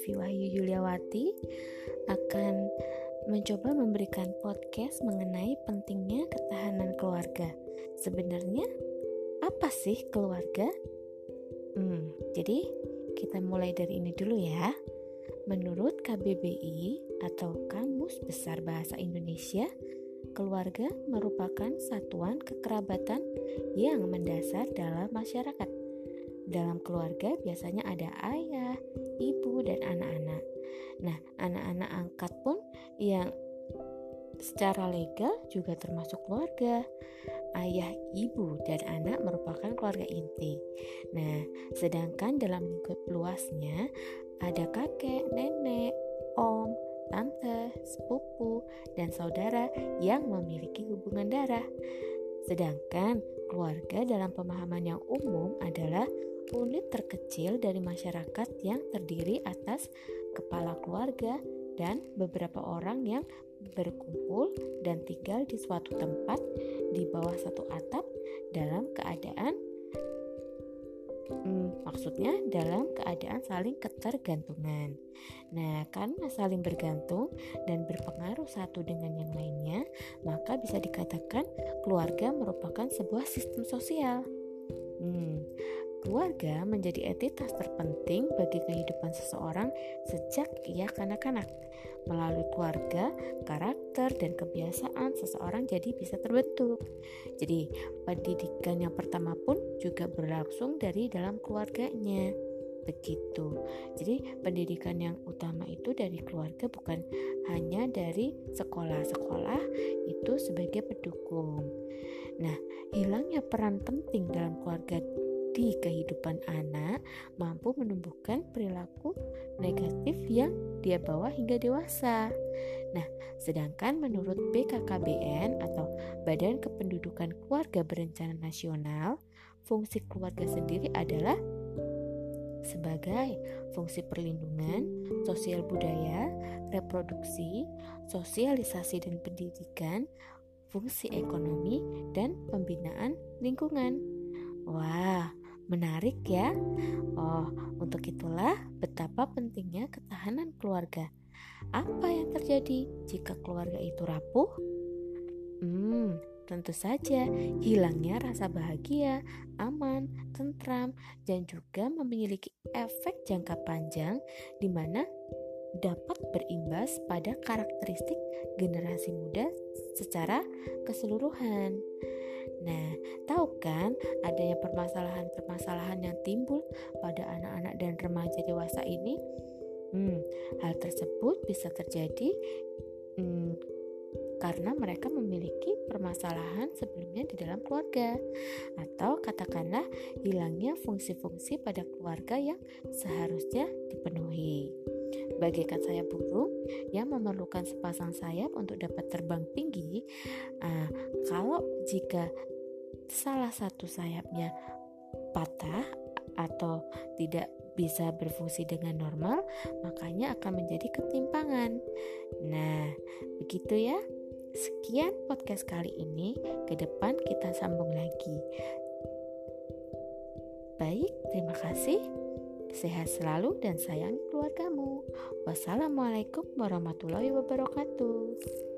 Devi Wahyu Yuliawati akan mencoba memberikan podcast mengenai pentingnya ketahanan keluarga. Sebenarnya apa sih keluarga? Hmm, jadi kita mulai dari ini dulu ya. Menurut KBBI atau Kamus Besar Bahasa Indonesia, keluarga merupakan satuan kekerabatan yang mendasar dalam masyarakat dalam keluarga biasanya ada ayah, ibu, dan anak-anak. Nah, anak-anak angkat pun yang secara legal juga termasuk keluarga. Ayah, ibu, dan anak merupakan keluarga inti. Nah, sedangkan dalam lingkup luasnya ada kakek, nenek, om, tante, sepupu, dan saudara yang memiliki hubungan darah. Sedangkan keluarga dalam pemahaman yang umum adalah unit terkecil dari masyarakat yang terdiri atas kepala keluarga dan beberapa orang yang berkumpul dan tinggal di suatu tempat di bawah satu atap dalam keadaan hmm, maksudnya dalam keadaan saling ketergantungan. Nah, karena saling bergantung dan berpengaruh satu dengan yang lainnya, maka bisa dikatakan keluarga merupakan sebuah sistem sosial. Hmm, Keluarga menjadi entitas terpenting bagi kehidupan seseorang sejak ia kanak-kanak. Melalui keluarga, karakter dan kebiasaan seseorang jadi bisa terbentuk. Jadi, pendidikan yang pertama pun juga berlangsung dari dalam keluarganya. Begitu. Jadi, pendidikan yang utama itu dari keluarga bukan hanya dari sekolah-sekolah itu sebagai pendukung. Nah, hilangnya peran penting dalam keluarga di kehidupan anak mampu menumbuhkan perilaku negatif yang dia bawa hingga dewasa. Nah, sedangkan menurut BKKBN atau Badan Kependudukan Keluarga Berencana Nasional, fungsi keluarga sendiri adalah sebagai fungsi perlindungan, sosial budaya, reproduksi, sosialisasi dan pendidikan, fungsi ekonomi, dan pembinaan lingkungan. Wah, Menarik ya? Oh, untuk itulah betapa pentingnya ketahanan keluarga. Apa yang terjadi jika keluarga itu rapuh? Hmm, tentu saja hilangnya rasa bahagia, aman, tentram, dan juga memiliki efek jangka panjang di mana dapat berimbas pada karakteristik generasi muda secara keseluruhan. Nah, tahu kan adanya permasalahan-permasalahan yang timbul pada anak-anak dan remaja dewasa ini? Hmm, hal tersebut bisa terjadi hmm, karena mereka memiliki permasalahan sebelumnya di dalam keluarga, atau katakanlah hilangnya fungsi-fungsi pada keluarga yang seharusnya dipenuhi bagaikan sayap burung yang memerlukan sepasang sayap untuk dapat terbang tinggi. Uh, kalau jika salah satu sayapnya patah atau tidak bisa berfungsi dengan normal, makanya akan menjadi ketimpangan. Nah, begitu ya. Sekian podcast kali ini. Ke depan kita sambung lagi. Baik, terima kasih. Sehat selalu dan sayang keluargamu. Wassalamualaikum warahmatullahi wabarakatuh.